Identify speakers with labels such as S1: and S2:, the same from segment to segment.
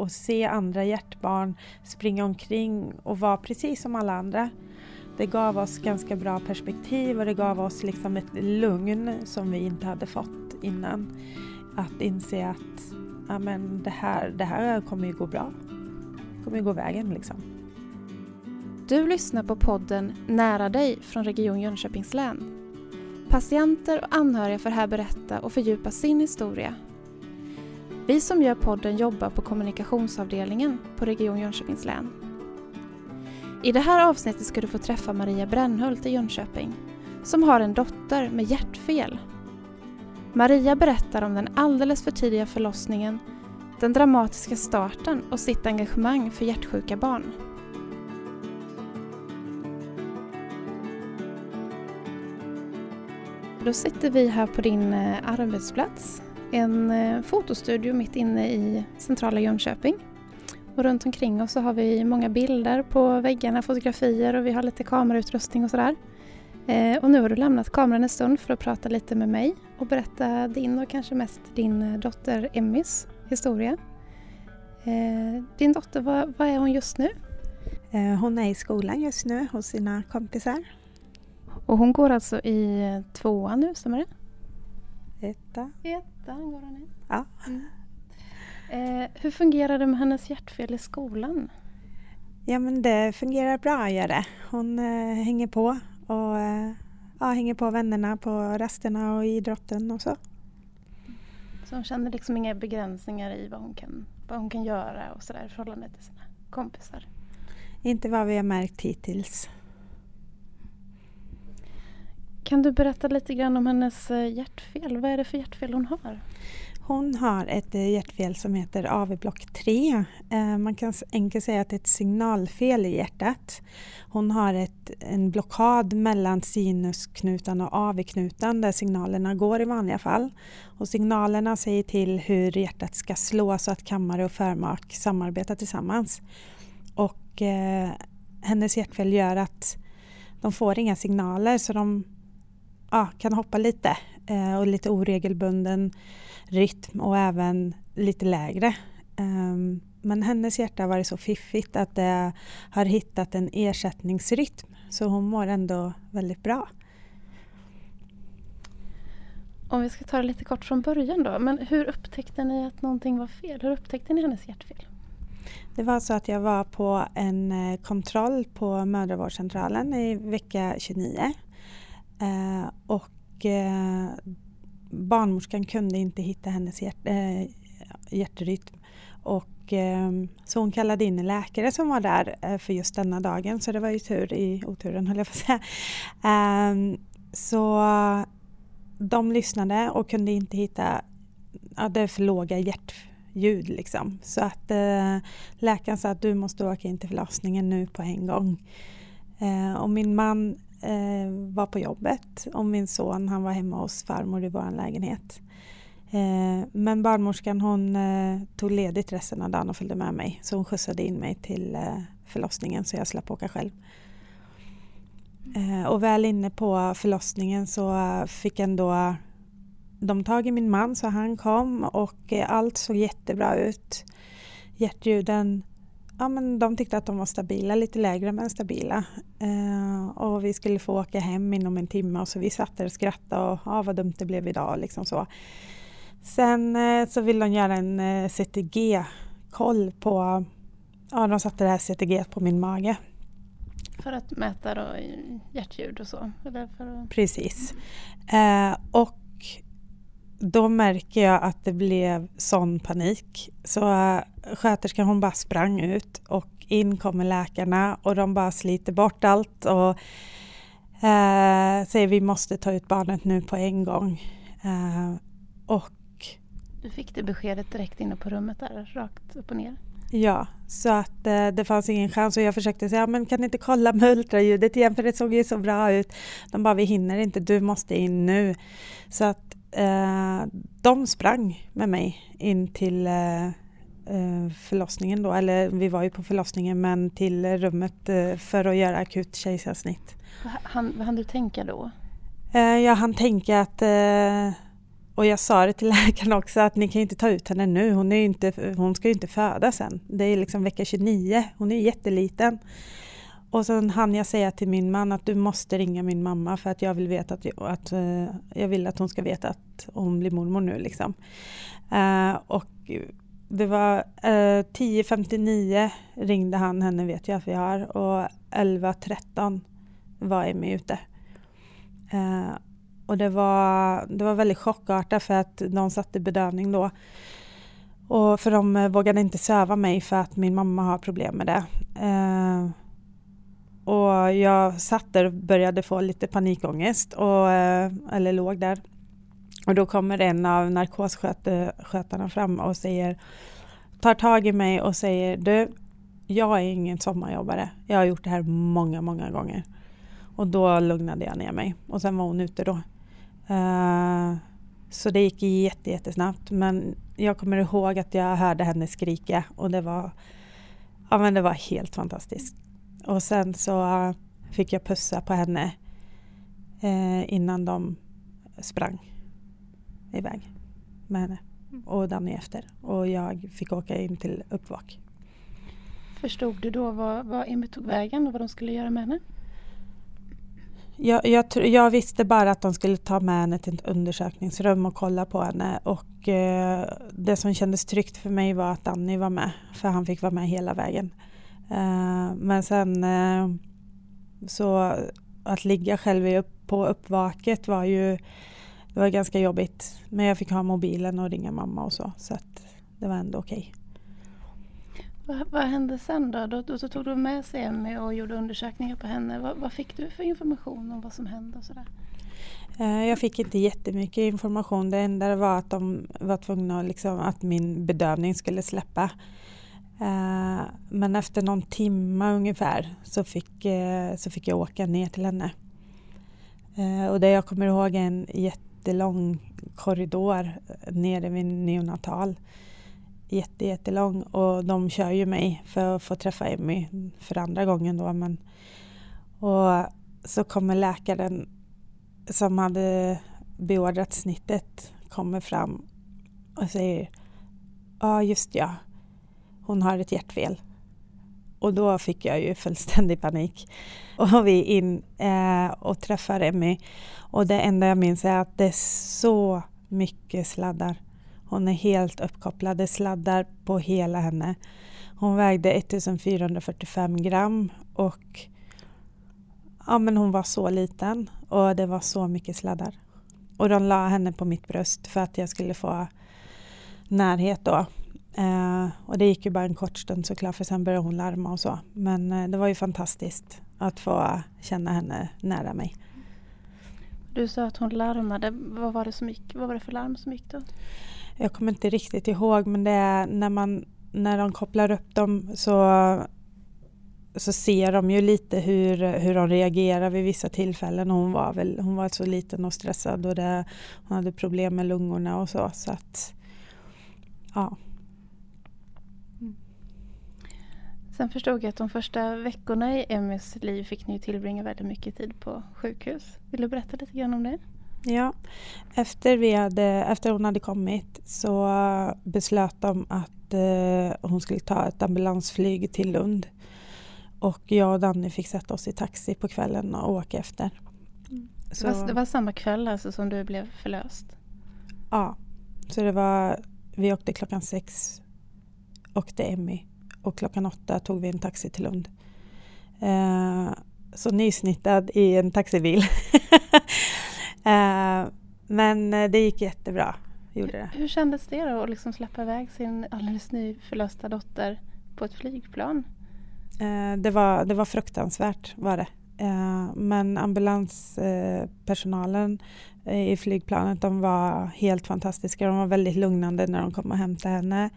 S1: och se andra hjärtbarn springa omkring och vara precis som alla andra. Det gav oss ganska bra perspektiv och det gav oss liksom ett lugn som vi inte hade fått innan. Att inse att ja, men det, här, det här kommer ju gå bra. Det kommer ju gå vägen liksom.
S2: Du lyssnar på podden Nära dig från Region Jönköpings län. Patienter och anhöriga får här berätta och fördjupa sin historia. Vi som gör podden jobbar på kommunikationsavdelningen på Region Jönköpings län. I det här avsnittet ska du få träffa Maria Brännhult i Jönköping som har en dotter med hjärtfel. Maria berättar om den alldeles för tidiga förlossningen, den dramatiska starten och sitt engagemang för hjärtsjuka barn. Då sitter vi här på din eh, arbetsplats. En eh, fotostudio mitt inne i centrala Jönköping. Och runt omkring oss så har vi många bilder på väggarna, fotografier och vi har lite kamerautrustning och sådär. Eh, och nu har du lämnat kameran en stund för att prata lite med mig och berätta din och kanske mest din dotter Emmys historia. Din dotter, vad är hon just nu?
S1: Hon är i skolan just nu hos sina kompisar.
S2: Och hon går alltså i tvåan nu, stämmer det?
S1: Etta.
S2: Ettan går hon i.
S1: Ja.
S2: Mm. Eh, hur fungerar det med hennes hjärtfel i skolan?
S1: Ja men det fungerar bra gör det. Hon eh, hänger på och eh, ja, hänger på vännerna på rasterna och idrotten och så.
S2: Så hon känner liksom inga begränsningar i vad hon kan, vad hon kan göra och sådär i förhållande till sina kompisar?
S1: Inte vad vi har märkt hittills.
S2: Kan du berätta lite grann om hennes eh, hjärtfel? Vad är det för hjärtfel hon har?
S1: Hon har ett eh, hjärtfel som heter AV-block 3. Eh, man kan enkelt säga att det är ett signalfel i hjärtat. Hon har ett, en blockad mellan sinusknutan och AV-knutan där signalerna går i vanliga fall. Och signalerna säger till hur hjärtat ska slå så att kammare och förmak samarbetar tillsammans. Och eh, hennes hjärtfel gör att de får inga signaler så de ja, kan hoppa lite eh, och lite oregelbunden rytm och även lite lägre. Um, men hennes hjärta har varit så fiffigt att det har hittat en ersättningsrytm så hon mår ändå väldigt bra.
S2: Om vi ska ta det lite kort från början då. Men hur upptäckte ni att någonting var fel? Hur upptäckte ni hennes hjärtfel?
S1: Det var så att jag var på en eh, kontroll på mödravårdscentralen i vecka 29 Eh, och eh, barnmorskan kunde inte hitta hennes hjärt, eh, hjärtrytm. Och, eh, så hon kallade in en läkare som var där eh, för just denna dagen. Så det var ju tur i oturen höll jag på att säga. Ehm, så de lyssnade och kunde inte hitta, ja, det är för låga hjärtljud liksom. Så att eh, läkaren sa att du måste åka in till förlossningen nu på en gång. Eh, och min man eh, var på jobbet och min son han var hemma hos farmor i vår lägenhet. Eh, men barnmorskan hon eh, tog ledigt resten av dagen och följde med mig så hon skjutsade in mig till eh, förlossningen så jag slapp åka själv. Eh, och väl inne på förlossningen så eh, fick ändå eh, de tag i min man så han kom och eh, allt såg jättebra ut. Hjärtljuden ja, men de tyckte att de var stabila, lite lägre men stabila. Eh, och vi skulle få åka hem inom en timme och så vi satt där och skrattade och ja, vad dumt det blev idag. Liksom så. Sen eh, så ville de göra en eh, CTG-koll på, ja de satte det här CTG på min mage.
S2: För att mäta då hjärtljud och så? Eller för att...
S1: Precis. Eh, och då märker jag att det blev sån panik. Så äh, sköterskan hon bara sprang ut och in kommer läkarna och de bara sliter bort allt och äh, säger vi måste ta ut barnet nu på en gång. Äh, och
S2: du fick det beskedet direkt inne på rummet där, rakt upp och ner?
S1: Ja, så att eh, det fanns ingen chans och jag försökte säga, men kan ni inte kolla med ultraljudet igen för det såg ju så bra ut. De bara, vi hinner inte, du måste in nu. Så att eh, de sprang med mig in till eh, eh, förlossningen då, eller vi var ju på förlossningen men till rummet eh, för att göra akut kejsarsnitt.
S2: Vad hann du tänka då?
S1: Eh, jag hann tänka att och jag sa det till läkaren också att ni kan inte ta ut henne nu, hon, är inte, hon ska ju inte föda sen. Det är liksom vecka 29, hon är jätteliten. Och sen hann jag säga till min man att du måste ringa min mamma för att jag vill veta att, att eh, jag vill att hon ska veta att hon blir mormor nu liksom. Uh, och det var uh, eh, 10.59 ringde han henne vet jag för jag har och 11.13 var Emmy ute. Eh, och det var, det var väldigt chockartat för att de satte bedövning då. Och för de vågade inte söva mig för att min mamma har problem med det. Och jag satt där och började få lite panikångest, och, eh, eller låg där. Och då kommer en av narkosskötarna fram och säger, tar tag i mig och säger, du, jag är ingen sommarjobbare. Jag har gjort det här många, många gånger. Och då lugnade jag ner mig och sen var hon ute då. Uh, så det gick jätte, jättesnabbt. Men jag kommer ihåg att jag hörde henne skrika och det var, ja, men det var helt fantastiskt. Och sen så fick jag pussa på henne eh, innan de sprang iväg med henne. Mm. Och Danny efter. Och jag fick åka in till uppvak.
S2: Förstod du då vad, vad Emmy tog vägen och vad de skulle göra med henne?
S1: Jag, jag, jag, visste bara att de skulle ta med henne till ett undersökningsrum och kolla på henne. Och eh, det som kändes tryggt för mig var att Danny var med. För han fick vara med hela vägen. Eh, men sen eh, så att ligga själv på uppvaket var ju det var ganska jobbigt. Men jag fick ha mobilen och ringa mamma och så. Så att det var ändå okej.
S2: Vad, vad, hände sen då? Då, då? då, tog du med sig Emmy och gjorde undersökningar på henne. Vad, vad, fick du för information om vad som hände och sådär?
S1: Eh, jag fick inte jättemycket information. Det enda var att de var tvungna liksom, att min bedövning skulle släppa. Eh, men efter någon timme ungefär så fick, eh, så fick jag åka ner till henne. Eh, och det jag kommer ihåg är en jättelång korridor nere vid neonatal. Jätte, jättelång och de kör ju mig för att få träffa Emmy för andra gången då. Men, och så kommer läkaren som hade beordrat snittet kommer fram och säger Ja, ah, just ja hon har ett hjärtfel. Och då fick jag ju fullständig panik. Och vi in eh, och träffar Emmy. Och det enda jag minns är att det är så mycket sladdar. Hon är helt uppkopplad. Det sladdar på hela henne. Hon vägde 1445 gram och ja, men hon var så liten och det var så mycket sladdar. Och de la henne på mitt bröst för att jag skulle få närhet då. Eh, och det gick ju bara en kort stund såklart för sen började hon larma och så. Men eh, det var ju fantastiskt att få känna henne nära mig.
S2: Du sa att hon larmade. Vad var det, som gick, vad var det för larm som gick då?
S1: Jag kommer inte riktigt ihåg men det är när, man, när de kopplar upp dem så, så ser de ju lite hur, hur de reagerar vid vissa tillfällen. Hon var, väl, hon var så liten och stressad och det, hon hade problem med lungorna och så. så att, ja.
S2: Sen förstod jag att de första veckorna i Emmys liv fick ni tillbringa väldigt mycket tid på sjukhus. Vill du berätta lite grann om det?
S1: Ja, efter, vi hade, efter hon hade kommit så beslöt de att eh, hon skulle ta ett ambulansflyg till Lund. Och jag och Danny fick sätta oss i taxi på kvällen och åka efter.
S2: Mm. Så, det, var, det var samma kväll alltså som du blev förlöst?
S1: Ja, så det var, vi åkte klockan sex, åkte Emmy och klockan åtta tog vi en taxi till Lund. Eh, så nysnittad i en taxibil. eh, men det gick jättebra. Gjorde det.
S2: Hur kändes det då att liksom släppa iväg sin alldeles nyförlösta dotter på ett flygplan?
S1: Eh, det, var, det var fruktansvärt var det. Men ambulanspersonalen i flygplanet de var helt fantastiska. De var väldigt lugnande när de kom och hämtade henne.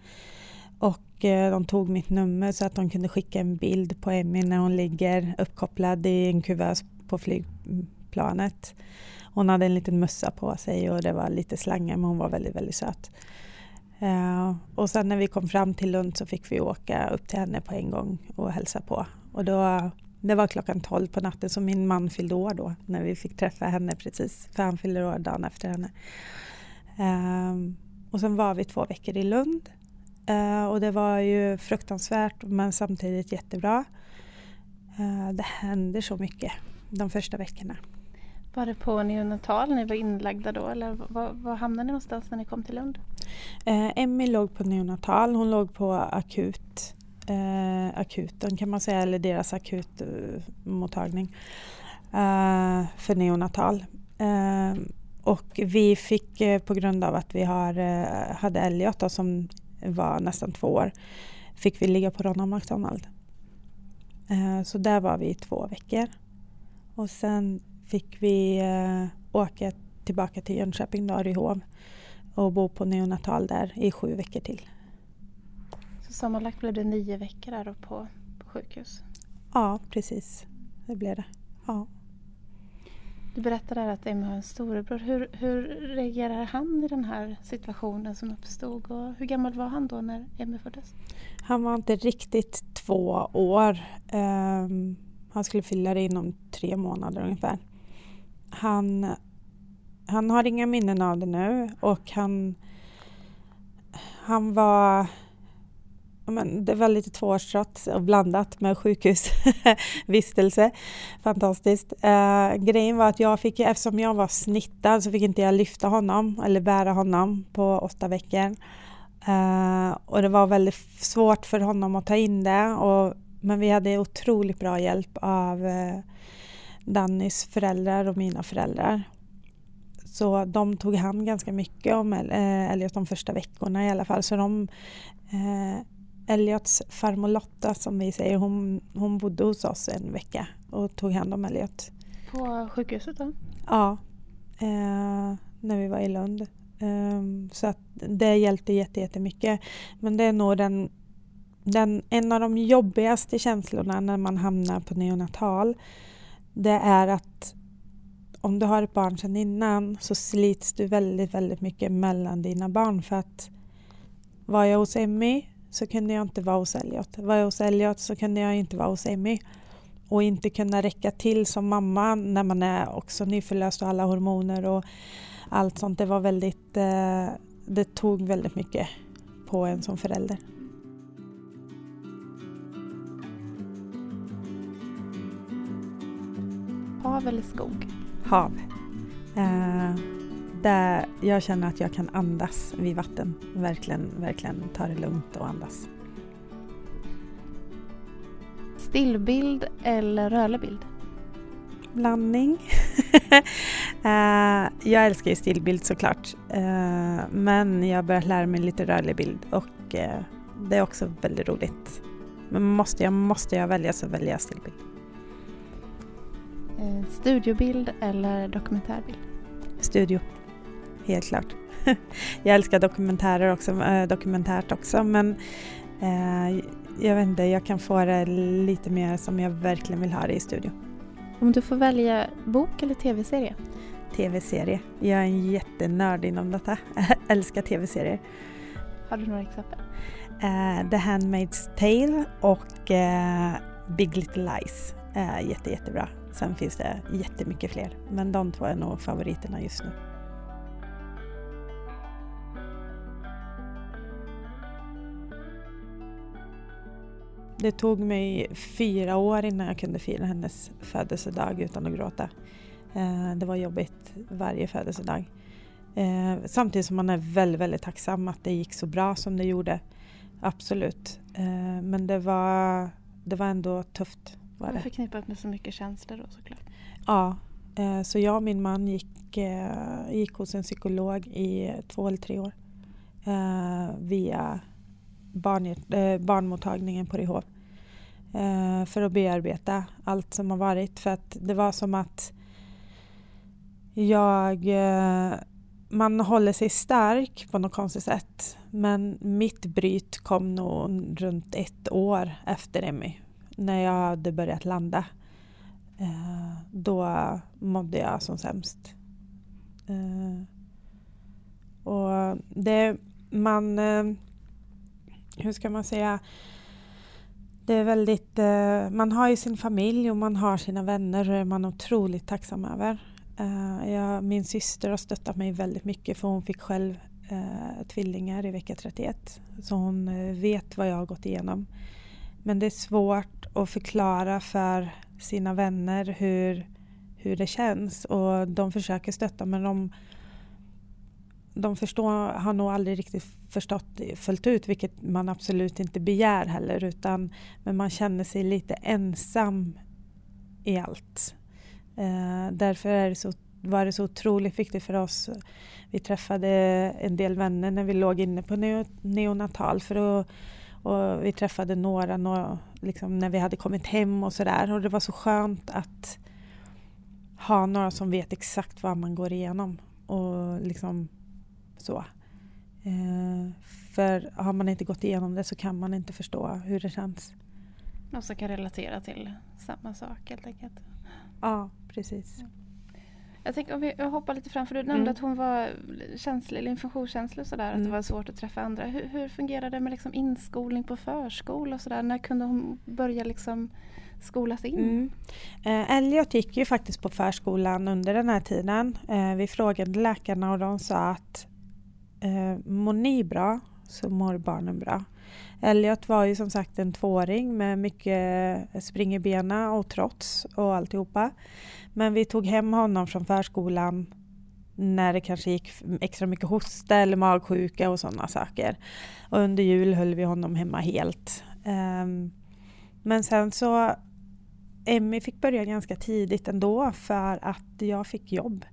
S1: Och eh, de tog mitt nummer så att de kunde skicka en bild på Emmy när hon ligger uppkopplad i en kuvös på flygplanet. Hon hade en liten mössa på sig och det var lite slangar men hon var väldigt, väldigt söt. Eh, och sen när vi kom fram till Lund så fick vi åka upp till henne på en gång och hälsa på. Och då, det var klockan 12 på natten så min man fyllde år då när vi fick träffa henne precis. För han fyllde år dagen efter henne. Eh, och sen var vi två veckor i Lund. Uh, och det var ju fruktansvärt men samtidigt jättebra. Uh, det händer så mycket de första veckorna.
S2: Var det på neonatal ni var inlagda då eller var, var hamnade ni någonstans när ni kom till Lund?
S1: Uh, Emmy låg på neonatal, hon låg på akut, uh, akuten kan man säga, eller deras akutmottagning uh, för neonatal. och vi fick på grund av att vi har, hade Elliot då, som var nästan två år, fick vi ligga på Ronald McDonald. så där var vi i två veckor. Och sen fick vi eh, åka tillbaka till Jönköping, då, och bo på neonatal där i sju veckor till.
S2: Så sammanlagt blev det nio veckor där på, på sjukhus?
S1: Ja, precis. Det blev det. Ja.
S2: Du berättade att Emma har en storebror. Hur, hur reagerar han i den här situationen som uppstod? Och hur gammal var han då när Emmy föddes?
S1: Han var inte riktigt två år. Um, han skulle fylla det inom tre månader ungefär. Han, han har inga minnen av det nu och han, han var men det var lite tvåårstrots och blandat med sjukhusvistelse. Fantastiskt. Eh, grejen var att jag fick, eftersom jag var snittad så fick inte jag lyfta honom eller bära honom på åtta veckor. Eh, och det var väldigt svårt för honom att ta in det och men vi hade otroligt bra hjälp av eh, Dannys föräldrar och mina föräldrar. Så de tog hand ganska mycket om eh, Elliot de första veckorna i alla fall. Så de, eh, Elliots farmor Lotta som vi säger, hon, hon bodde hos oss en vecka och tog hand om Elliot.
S2: På sjukhuset då?
S1: Ja, eh, när vi var i Lund. Um, så att det hjälpte jättemycket. Men det är nog den den, en av de jobbigaste känslorna när man hamnar på neonatal det är att om du har ett barn sedan innan så slits du väldigt, väldigt mycket mellan dina barn för att var jag hos Emmy så kunde jag inte vara hos Elliot. Var jag hos Elliot så kunde jag inte vara hos Emmy. Och inte kunna räcka till som mamma när man är också nyförlöst och alla hormoner och allt sånt. Det var väldigt, eh, det tog väldigt mycket på en som förälder.
S2: Hav eller skog?
S1: Hav. Eh, där jag känner att jag kan andas vid vatten. Verkligen, verkligen ta det lugnt och andas.
S2: Stillbild eller rörlig bild?
S1: Blandning. eh, jag älskar ju stillbild såklart. Eh, men jag har börjat lära mig lite rörlig bild och eh, det är också väldigt roligt. Men måste jag, måste jag välja så väljer jag stillbild.
S2: Studiobild eller dokumentärbild?
S1: Studio, helt klart. jag älskar dokumentärer också, äh, dokumentärt också men äh, jag vet inte, jag kan få det lite mer som jag verkligen vill ha det i studio.
S2: Om du får välja bok eller tv-serie?
S1: Tv-serie. Jag är en jättenörd inom detta. älskar tv-serier.
S2: Har du några exempel?
S1: Uh, The Handmaid's Tale och uh, Big Little Lies. Uh, jätte, jättebra. Sen finns det jättemycket fler, men de två är nog favoriterna just nu. Det tog mig fyra år innan jag kunde fira hennes födelsedag utan att gråta. Eh, det var jobbigt varje födelsedag. Eh, samtidigt som man är väldigt, väldigt tacksam att det gick så bra som det gjorde. Absolut. Eh, men det var, det var ändå tufft
S2: var det. Förknippat med så mycket känslor då såklart.
S1: Ja, så jag och min man gick, gick hos en psykolog i två eller tre år. Via barn, barnmottagningen på eh, För att bearbeta allt som har varit. För att det var som att jag eh, man håller sig stark på något konstigt sätt. Men mitt bryt kom nog runt ett år efter Emmy när jag hade börjat landa. Eh, då mådde jag som sämst. Eh, och det, man, eh, hur ska man säga, det är väldigt, eh, man har ju sin familj och man har sina vänner och det är man otroligt tacksam över. Eh, jag, min syster har stöttat mig väldigt mycket för hon fick själv eh, tvillingar i vecka 31. Så hon vet vad jag har gått igenom. Men det är svårt att förklara för sina vänner hur, hur det känns och de försöker stötta men de, de förstår, har nog aldrig riktigt förstått fullt ut vilket man absolut inte begär heller utan men man känner sig lite ensam i allt. Eh, därför är det så, var det så otroligt viktigt för oss. Vi träffade en del vänner när vi låg inne på neo, neonatal för att och vi träffade några, några liksom när vi hade kommit hem och sådär. Och det var så skönt att ha några som vet exakt vad man går igenom. Och liksom så. Eh, för har man inte gått igenom det så kan man inte förstå hur det känns.
S2: Och så kan relatera till samma sak helt enkelt.
S1: Ja, precis.
S2: Jag tänker om vi hoppar lite fram, för du nämnde mm. att hon var känslig, eller informationskänslig och sådär, mm. att det var svårt att träffa andra. Hur, hur fungerade det med liksom inskolning på förskola och sådär? När kunde hon börja liksom skolas in? Mm.
S1: Eh, Elliot gick ju faktiskt på förskolan under den här tiden. Eh, vi frågade läkarna och de sa att eh, mår ni bra så mår barnen bra. Elliot var ju som sagt en tvååring med mycket eh, spring i benen och trots och alltihopa. Men vi tog hem honom från förskolan när det kanske gick extra mycket hosta eller magsjuka och sådana saker. Och under jul höll vi honom hemma helt. Um, men sen så Emmy fick börja ganska tidigt ändå för att jag fick jobb.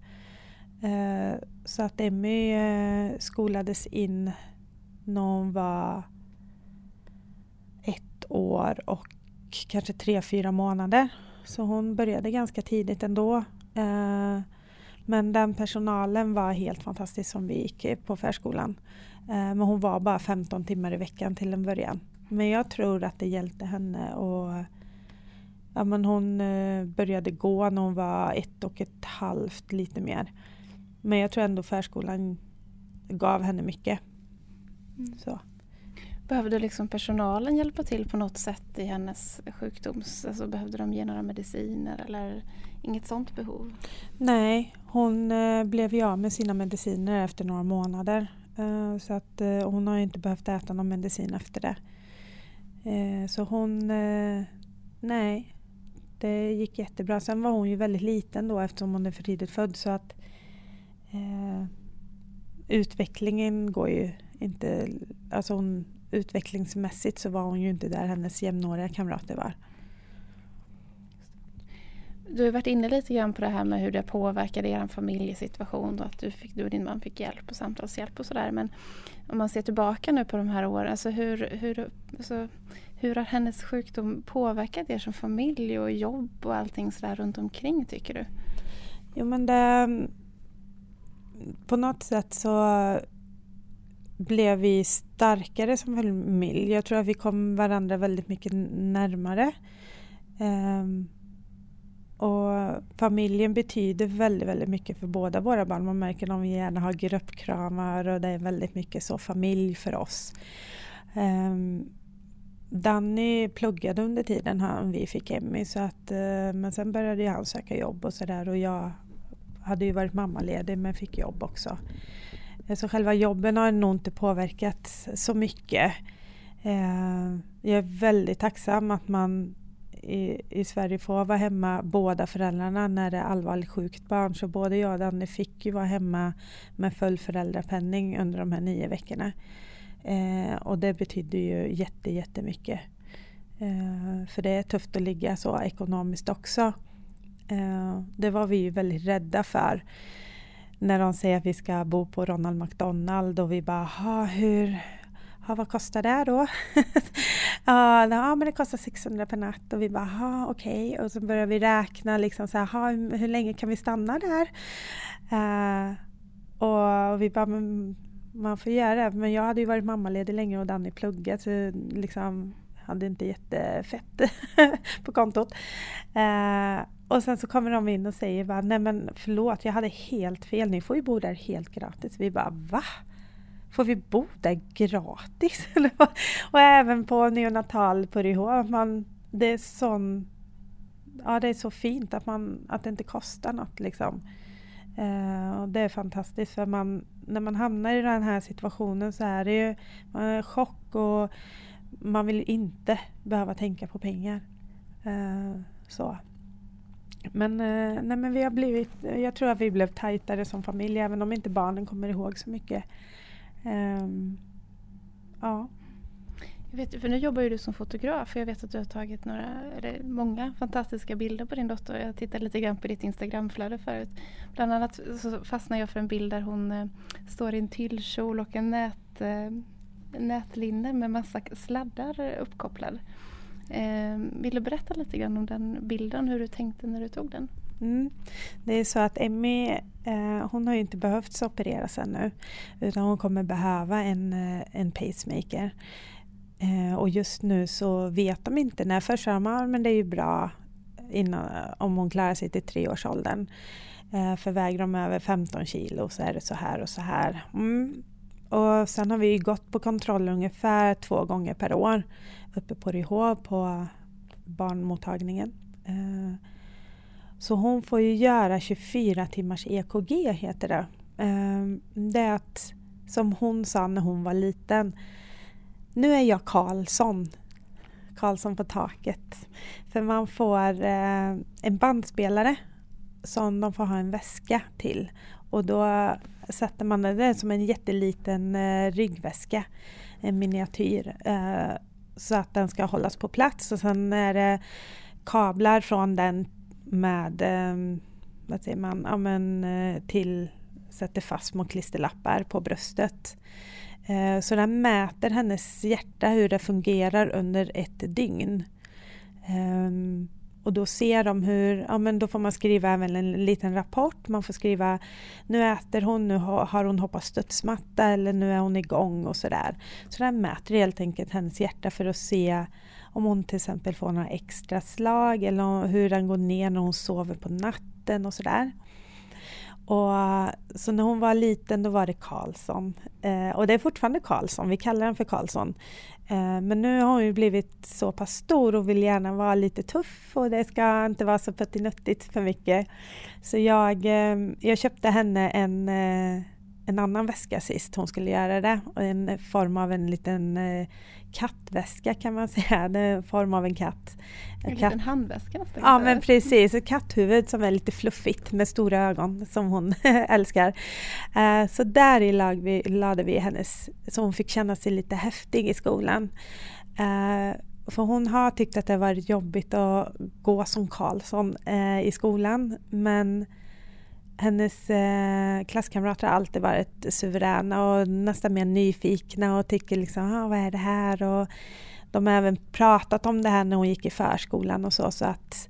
S1: Uh, så att Emmy eh, skolades in när hon var ett år och kanske tre, fyra månader. Så hon började ganska tidigt ändå. Eh, men den personalen var helt fantastisk som vi gick på förskolan. Eh, men hon var bara 15 timmar i veckan till en början. Men jag tror att det hjälpte henne och ja, men hon började gå när hon var ett och ett halvt, lite mer. Men jag tror ändå förskolan gav henne mycket. Mm. Så.
S2: Behövde liksom personalen hjälpa till på något sätt i hennes sjukdoms... Alltså behövde de ge några mediciner eller inget sånt behov?
S1: Nej, hon eh, blev ju av med sina mediciner efter några månader. Eh, så att eh, hon har inte behövt äta någon medicin efter det. Så hon... Nej, det gick jättebra. Sen var hon ju väldigt liten då eftersom hon är för tidigt född så att eh, utvecklingen går ju inte... Alltså hon utvecklingsmässigt så var hon ju inte där hennes jämnåriga kamrater var.
S2: Du har varit inne lite grann på det här med hur det påverkade er familjesituation och att du, fick, du och din man fick hjälp och samtalshjälp och sådär. Men om man ser tillbaka nu på de här åren, alltså hur, hur, alltså, hur har hennes sjukdom påverkat er som familj och jobb och allting sådär runt omkring tycker du?
S1: Jo men det, på något sätt så blev vi starkare som familj. Jag tror att vi kom varandra väldigt mycket närmare. Um, och familjen betyder väldigt, väldigt mycket för båda våra barn. Man märker att vi gärna har gruppkramar och det är väldigt mycket så familj för oss. Um, Danny pluggade under tiden han, vi fick Emmy så att, uh, men sen började han söka jobb och sådär och jag hade ju varit mammaledig men fick jobb också. Eh, så själva jobben har nog inte påverkat så mycket. Eh, jag är väldigt tacksam att man i, i Sverige får vara hemma båda föräldrarna när det är allvarligt sjukt barn. Så både jag och Danne fick ju vara hemma med full föräldrapenning under de här nio veckorna. Eh, och det betyder ju jätte, jättemycket. Eh, för det är tufft att ligga så ekonomiskt också. Eh, det var vi ju väldigt rädda för när de säger att vi ska bo på Ronald McDonald och vi bara, hur, ha, vad kostar det då? ja, men det kostar 600 per natt och vi bara, okej. Okay. Och så börjar vi räkna liksom så här, hur länge kan vi stanna där? Uh, och vi bara, men, man får göra det. Men jag hade ju varit mammaledig länge och Danny pluggat så liksom hade inte jättefett på kontot. Uh, och sen så kommer de in och säger bara, nej men förlåt, jag hade helt fel, ni får ju bo där helt gratis. Vi bara, va? Får vi bo där gratis? och även på neonatal på Ryhå, man, det är sån, ja det är så fint att, man, att det inte kostar något liksom. Uh, och det är fantastiskt för man, när man hamnar i den här situationen så är det ju man är chock och man vill inte behöva tänka på pengar. Uh, så. Men, eh, nej, men vi har blivit, jag tror att vi blev tajtare som familj även om inte barnen kommer ihåg så mycket. Um, ja.
S2: Jag vet, för nu jobbar ju du som fotograf och jag vet att du har tagit några, eller många fantastiska bilder på din dotter. Jag tittade lite grann på ditt Instagramflöde förut. Bland annat så fastnade jag för en bild där hon eh, står i en tyllkjol och en nät, eh, nätlinne med massa sladdar uppkopplad. Eh, vill du berätta lite grann om den bilden, hur du tänkte när du tog den?
S1: Mm. Det är så att Emmy, eh, hon har ju inte behövt opereras ännu utan hon kommer behöva en, eh, en pacemaker. Eh, och just nu så vet de inte när. Först sa de men det är ju bra innan, om hon klarar sig till treårsåldern. Eh, för väger de över 15 kilo så är det så här och så här. Mm. Och sen har vi gått på kontroller ungefär två gånger per år uppe på Ryhov på barnmottagningen. Eh, så hon får ju göra 24 timmars EKG heter det. Eh, det är att, som hon sa när hon var liten, nu är jag Karlsson. Karlsson på taket. För man får eh, en bandspelare som de får ha en väska till. Och då satte man det, är som en jätteliten eh, ryggväska, en miniatyr eh, så att den ska hållas på plats och sen är det kablar från den med eh, vad säger man, ja, men, eh, till sätter fast små klisterlappar på bröstet. Eh, så den mäter hennes hjärta hur det fungerar under ett dygn. Ehm, och då ser de hur, ja men då får man skriva även en liten rapport. Man får skriva, nu äter hon, nu har hon hoppat studsmatta eller nu är hon igång och sådär. Så den mäter helt enkelt hennes hjärta för att se om hon till exempel får några extra slag eller hur den går ner när hon sover på natten och sådär. Och, så när hon var liten då var det Karlsson. Eh, och det är fortfarande Karlsson, vi kallar den för Karlsson. Eh, men nu har hon ju blivit så pass stor och vill gärna vara lite tuff och det ska inte vara så puttinuttigt för mycket. Så jag, eh, jag köpte henne en, eh, en annan väska sist hon skulle göra det. En form av en liten kattväska kan man säga, är form av en katt.
S2: En katt. liten handväska nästan.
S1: Ja men precis, ett katthuvud som är lite fluffigt med stora ögon som hon älskar. Uh, så där i lag vi, lade vi hennes, så hon fick känna sig lite häftig i skolan. Uh, för hon har tyckt att det varit jobbigt att gå som Karlsson i skolan men hennes eh, klasskamrater har alltid varit suveräna och nästan mer nyfikna och tycker liksom, ah, vad är det här? Och de har även pratat om det här när hon gick i förskolan och så, så att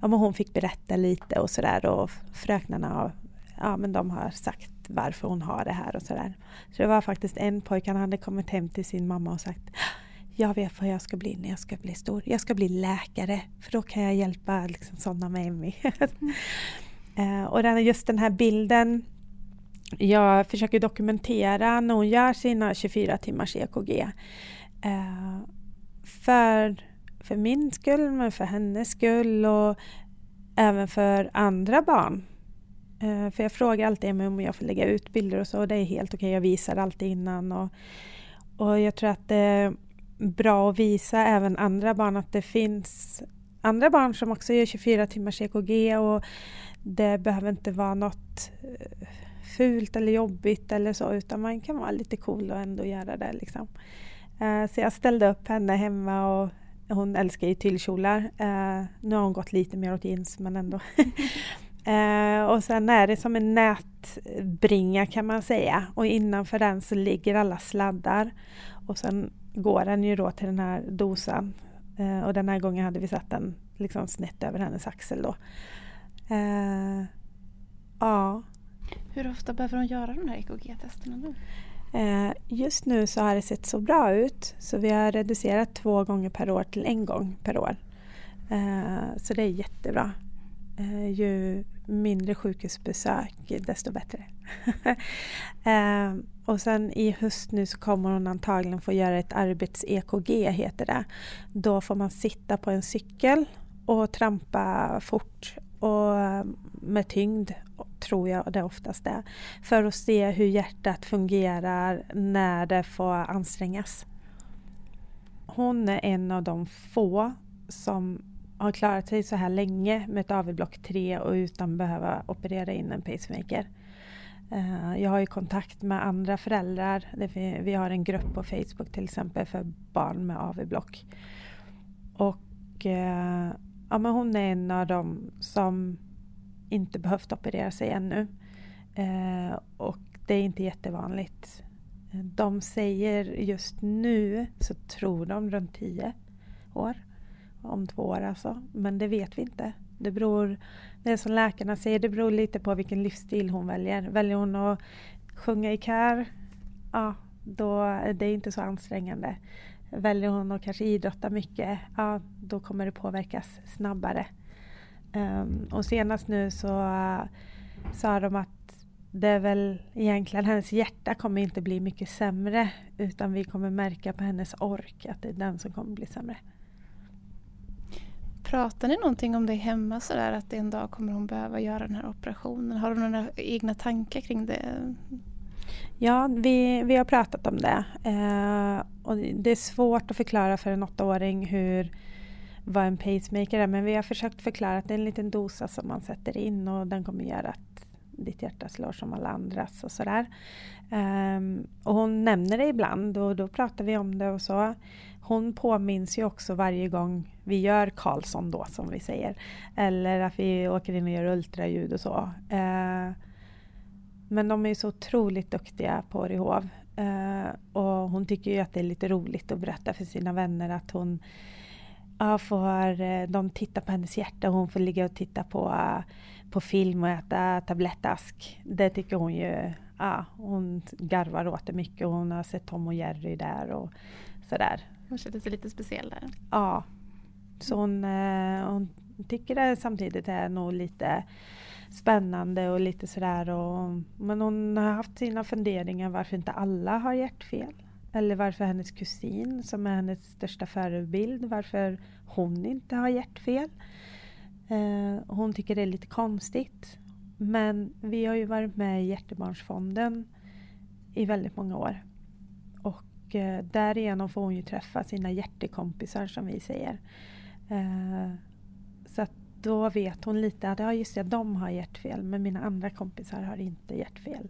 S1: ja, men hon fick berätta lite och sådär och fröknarna ja, men de har sagt varför hon har det här och sådär. Så det var faktiskt en pojke, han hade kommit hem till sin mamma och sagt jag vet vad jag ska bli när jag ska bli stor. Jag ska bli läkare för då kan jag hjälpa liksom, sådana med Emmy. Eh, och den, just den här bilden jag försöker dokumentera när hon gör sina 24 timmars EKG. Eh, för, för min skull, men för hennes skull och även för andra barn. Eh, för jag frågar alltid om jag får lägga ut bilder och så och det är helt okej. Okay. Jag visar alltid innan. Och, och jag tror att det är bra att visa även andra barn att det finns andra barn som också gör 24 timmars EKG och det behöver inte vara något eh, fult eller jobbigt eller så utan man kan vara lite cool och ändå göra det. Liksom. Eh, så jag ställde upp henne hemma och hon älskar ju tyllkjolar. Eh, nu har hon gått lite mer åt jeans men ändå. och sen är det som en nätbringa kan man säga och innanför den så ligger alla sladdar och sen går den ju då till den här dosan och den här gången hade vi satt den liksom snett över hennes axel då. Uh, ja.
S2: Hur ofta behöver hon göra de här EKG-testerna nu?
S1: Uh, just nu så har det sett så bra ut så vi har reducerat två gånger per år till en gång per år. Uh, så det är jättebra. ju mindre sjukhusbesök desto bättre. och sen i höst nu så kommer hon antagligen få göra ett arbets-EKG heter det. Då får man sitta på en cykel och trampa fort och eh, med tyngd tror jag det oftast är. För att se hur hjärtat fungerar när det får ansträngas. Hon är en av de få som har klarat sig så här länge med ett AV-block 3 och utan behöva operera in en pacemaker. Eh, jag har ju kontakt med andra föräldrar. Vi har en grupp på Facebook till exempel för barn med AV-block. Och eh, ja, men hon är en av dem som inte behövt operera sig ännu. Eh, och det är inte jättevanligt. De säger just nu så tror de runt 10 år. Om två år alltså. Men det vet vi inte. Det beror, det är som läkarna säger, det beror lite på vilken livsstil hon väljer. Väljer hon att sjunga i kör, ja då är det inte så ansträngande. Väljer hon att kanske idrotta mycket, ja då kommer det påverkas snabbare. Um, och senast nu så uh, sa de att det är väl egentligen hennes hjärta kommer inte bli mycket sämre utan vi kommer märka på hennes ork att det är den som kommer bli sämre.
S2: Pratar ni någonting om det hemma sådär att en dag kommer hon behöva göra den här operationen? Har du några egna tankar kring det?
S1: Ja, vi, vi har pratat om det. Eh, och det är svårt att förklara för en åttaåring hur vad en pacemaker är men vi har försökt förklara att det är en liten dosa som man sätter in och den kommer göra att ditt hjärta slår som alla andras och sådär. Um, och hon nämner det ibland och då pratar vi om det och så. Hon påminns ju också varje gång vi gör Karlsson då som vi säger. Eller att vi åker in och gör ultraljud och så. Uh, men de är så otroligt duktiga på Rehov. Uh, och hon tycker ju att det är lite roligt att berätta för sina vänner att hon ja, får eh, de titta på hennes hjärta och hon får ligga och titta på, på film och äta tablettask. Det tycker hon ju, ja, hon garvar åt det mycket och hon har sett Tom och Jerry där och sådär.
S2: Hon känner sig lite speciell där.
S1: Ja. Så hon, eh, hon tycker det samtidigt är nog lite spännande och lite sådär. Och, men hon har haft sina funderingar varför inte alla har hjärtfel. Eller varför hennes kusin som är hennes största förebild, varför hon inte har hjärtfel. Eh, hon tycker det är lite konstigt. Men vi har ju varit med i Hjärtebarnsfonden i väldigt många år. Och eh, därigenom får hon ju träffa sina hjärtekompisar som vi säger. Eh, då vet hon lite att ja, just det, de har hjärtfel men mina andra kompisar har inte hjärtfel.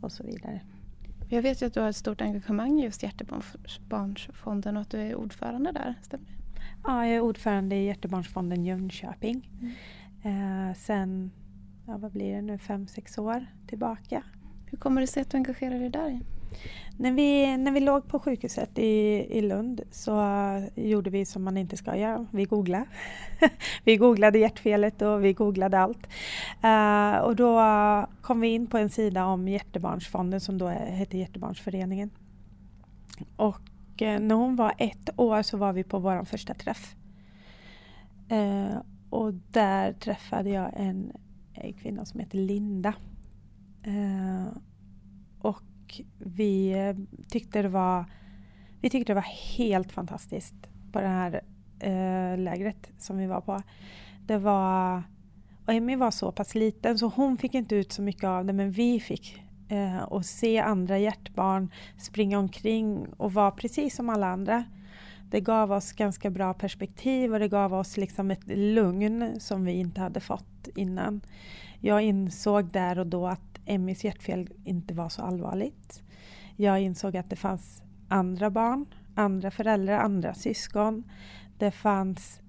S1: Och så vidare.
S2: Jag vet ju att du har ett stort engagemang i just Hjärtebarnsfonden och att du är ordförande där, stämmer det?
S1: Ja, jag är ordförande i Hjärtebarnsfonden Jönköping. Mm. Eh, sen, ja, vad blir det nu, fem, sex år tillbaka.
S2: Hur kommer det sig att du engagerar dig där?
S1: När vi, när vi låg på sjukhuset i, i Lund så gjorde vi som man inte ska göra. Vi googlade. vi googlade hjärtfelet och vi googlade allt. Uh, och då kom vi in på en sida om Hjärtebarnsfonden som då hette Hjärtebarnsföreningen. Och uh, när hon var ett år så var vi på vår första träff. Uh, och där träffade jag en, en kvinna som heter Linda. och vi eh, tyckte det var, vi tyckte det var helt fantastiskt på det här eh, lägret som vi var på. Det var, och Emmy var så pass liten så hon fick inte ut så mycket av det men vi fick. Eh, och se andra hjärtbarn springa omkring och vara precis som alla andra. Det gav oss ganska bra perspektiv och det gav oss liksom ett lugn som vi inte hade fått innan. Jag insåg där och då att Emmys hjärtfel inte var så allvarligt. Jag insåg att det fanns andra barn, andra föräldrar, andra syskon. Det fanns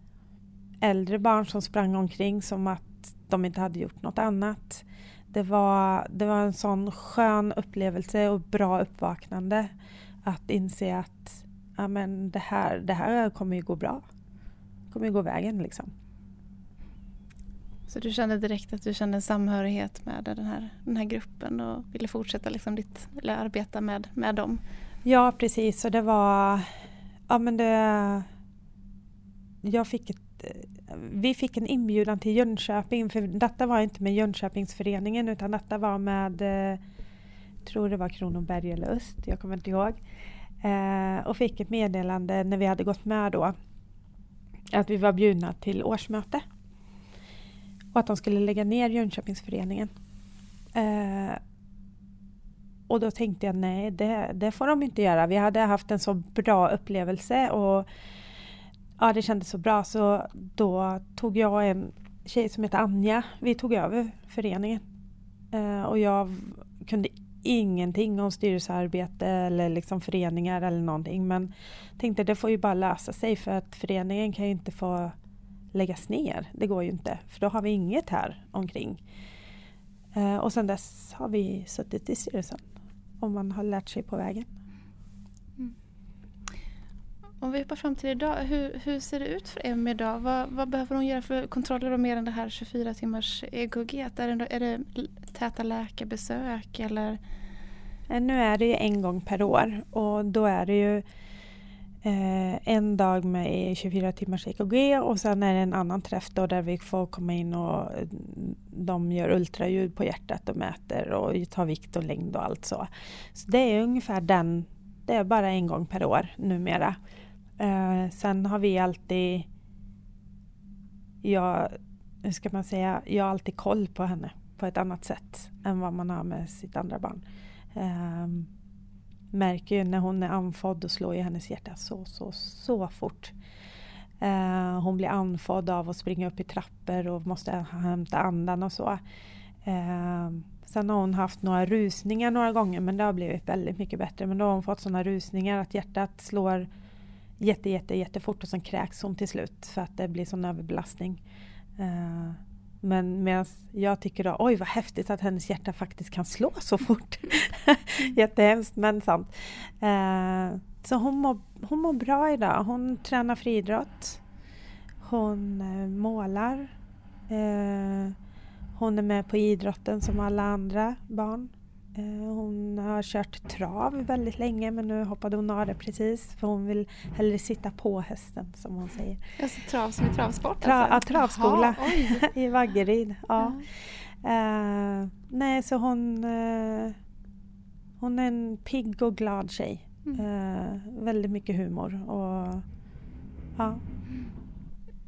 S1: äldre barn som sprang omkring som att de inte hade gjort något annat. Det var, det var en sån skön upplevelse och bra uppvaknande att inse att ja, men det, här, det här kommer ju gå bra. Det kommer ju gå vägen liksom.
S2: Så du kände direkt att du kände en samhörighet med den här, den här gruppen och ville fortsätta liksom ditt, eller arbeta med, med dem?
S1: Ja precis och det var, ja men det, jag fick ett, vi fick en inbjudan till Jönköping för detta var inte med Jönköpingsföreningen utan detta var med, jag tror det var Kronoberg eller Öst, jag kommer inte ihåg. Eh, och fick ett meddelande när vi hade gått med då att vi var bjudna till årsmöte och att de skulle lägga ner Jönköpingsföreningen. Eh, och då tänkte jag nej, det, det får de inte göra. Vi hade haft en så bra upplevelse och ja, det kändes så bra så då tog jag och en tjej som heter Anja, vi tog över föreningen. Eh, och jag kunde ingenting om styrelsearbete eller liksom föreningar eller någonting men tänkte det får ju bara lösa sig för att föreningen kan ju inte få läggas ner. Det går ju inte för då har vi inget här omkring. Eh, och sen dess har vi suttit i styrelsen och man har lärt sig på vägen. Mm.
S2: Om vi hoppar fram till idag, hur, hur ser det ut för Emmy idag? Vad, vad behöver hon göra för kontroller och mer än det här 24 timmars EKG? Är det, är det täta läkarbesök eller?
S1: Eh, nu är det ju en gång per år och då är det ju eh, en dag med 24 timmars EKG och sen är det en annan träff då där vi får komma in och eh, de gör ultraljud på hjärtat och mäter och tar vikt och längd och allt så. Så det är ungefär den, det är bara en gång per år numera. Eh, sen har vi alltid, jag, hur ska man säga, jag har alltid koll på henne på ett annat sätt än vad man har med sitt andra barn. Eh, märker ju när hon är andfådd och slår i hennes hjärta så, så, så fort. Eh, hon blir andfådd av att springa upp i trappor och måste hämta andan och så. Eh, sen har hon haft några rusningar några gånger men det har blivit väldigt mycket bättre. Men då har hon fått sådana rusningar att hjärtat slår jätte, jätte, jättefort och sen kräks hon till slut för att det blir sån överbelastning. Eh, men medan jag tycker då, oj vad häftigt att hennes hjärta faktiskt kan slå så fort. Jättehemskt men sant. Uh, så hon mår, hon mår bra idag. Hon tränar friidrott. Hon uh, målar. hon är med på idrotten som alla andra barn. Eh, hon har kört trav väldigt länge men nu hoppade hon av det precis för hon vill hellre sitta på hästen som hon säger.
S2: Alltså trav som i travsport?
S1: Tra alltså. Ja, travskola Jaha, i Vaggeryd. Ja. Uh, nej, så hon, uh, hon är en pigg och glad tjej. Mm. Uh, väldigt mycket humor. Och, ja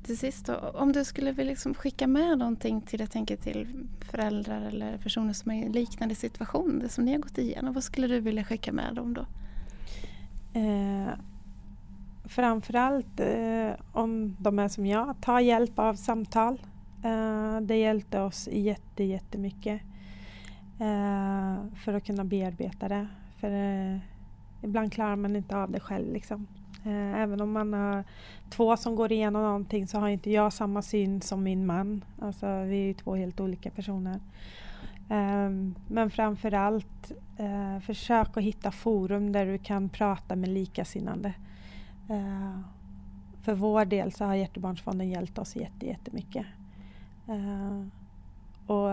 S2: till sist då, om du skulle vilja liksom skicka med någonting till, jag tänker till föräldrar eller personer som är i liknande situation, det som ni har gått igenom, vad skulle du vilja skicka med dem då?
S1: Eh, framförallt eh, om de är som jag, ta hjälp av samtal. Eh, det hjälpte oss jätte, jättemycket eh, för att kunna bearbeta det. För eh, ibland klarar man inte av det själv. Liksom. Eh, även om man har två som går igenom någonting så har inte jag samma syn som min man. Alltså vi är ju två helt olika personer. Ehm, men framförallt eh, försök att hitta forum där du kan prata med likasinnande. Eh, för vår del så har Hjärtebarnsfonden hjälpt oss jättemycket. Ehm, och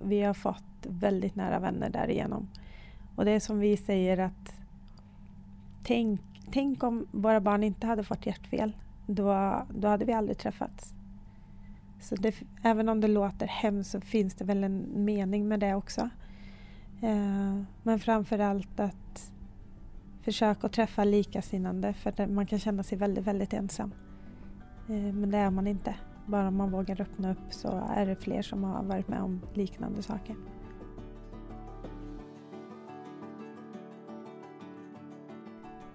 S1: vi har fått väldigt nära vänner därigenom. Och det är som vi säger att tänk tänk om våra barn inte hade fått hjärtfel. Då, då hade vi aldrig träffats. Så det, även om det låter hemskt så finns det väl en mening med det också. Eh, men framförallt att försöka att träffa likasinnande för man kan känna sig väldigt, väldigt ensam. Eh, men det är man inte. Bara om man vågar öppna upp så är det fler som har varit med om liknande saker.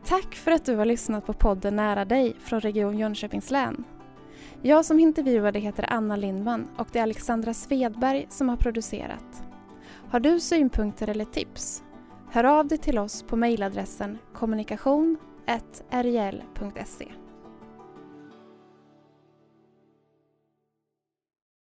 S2: Tack för att du har lyssnat på podden Nära dig från Region Jönköpings län. Jag som intervjuade heter Anna Lindman och det är Alexandra Svedberg som har producerat. Har du synpunkter eller tips? Hör av dig till oss på mejladressen kommunikation.rjl.se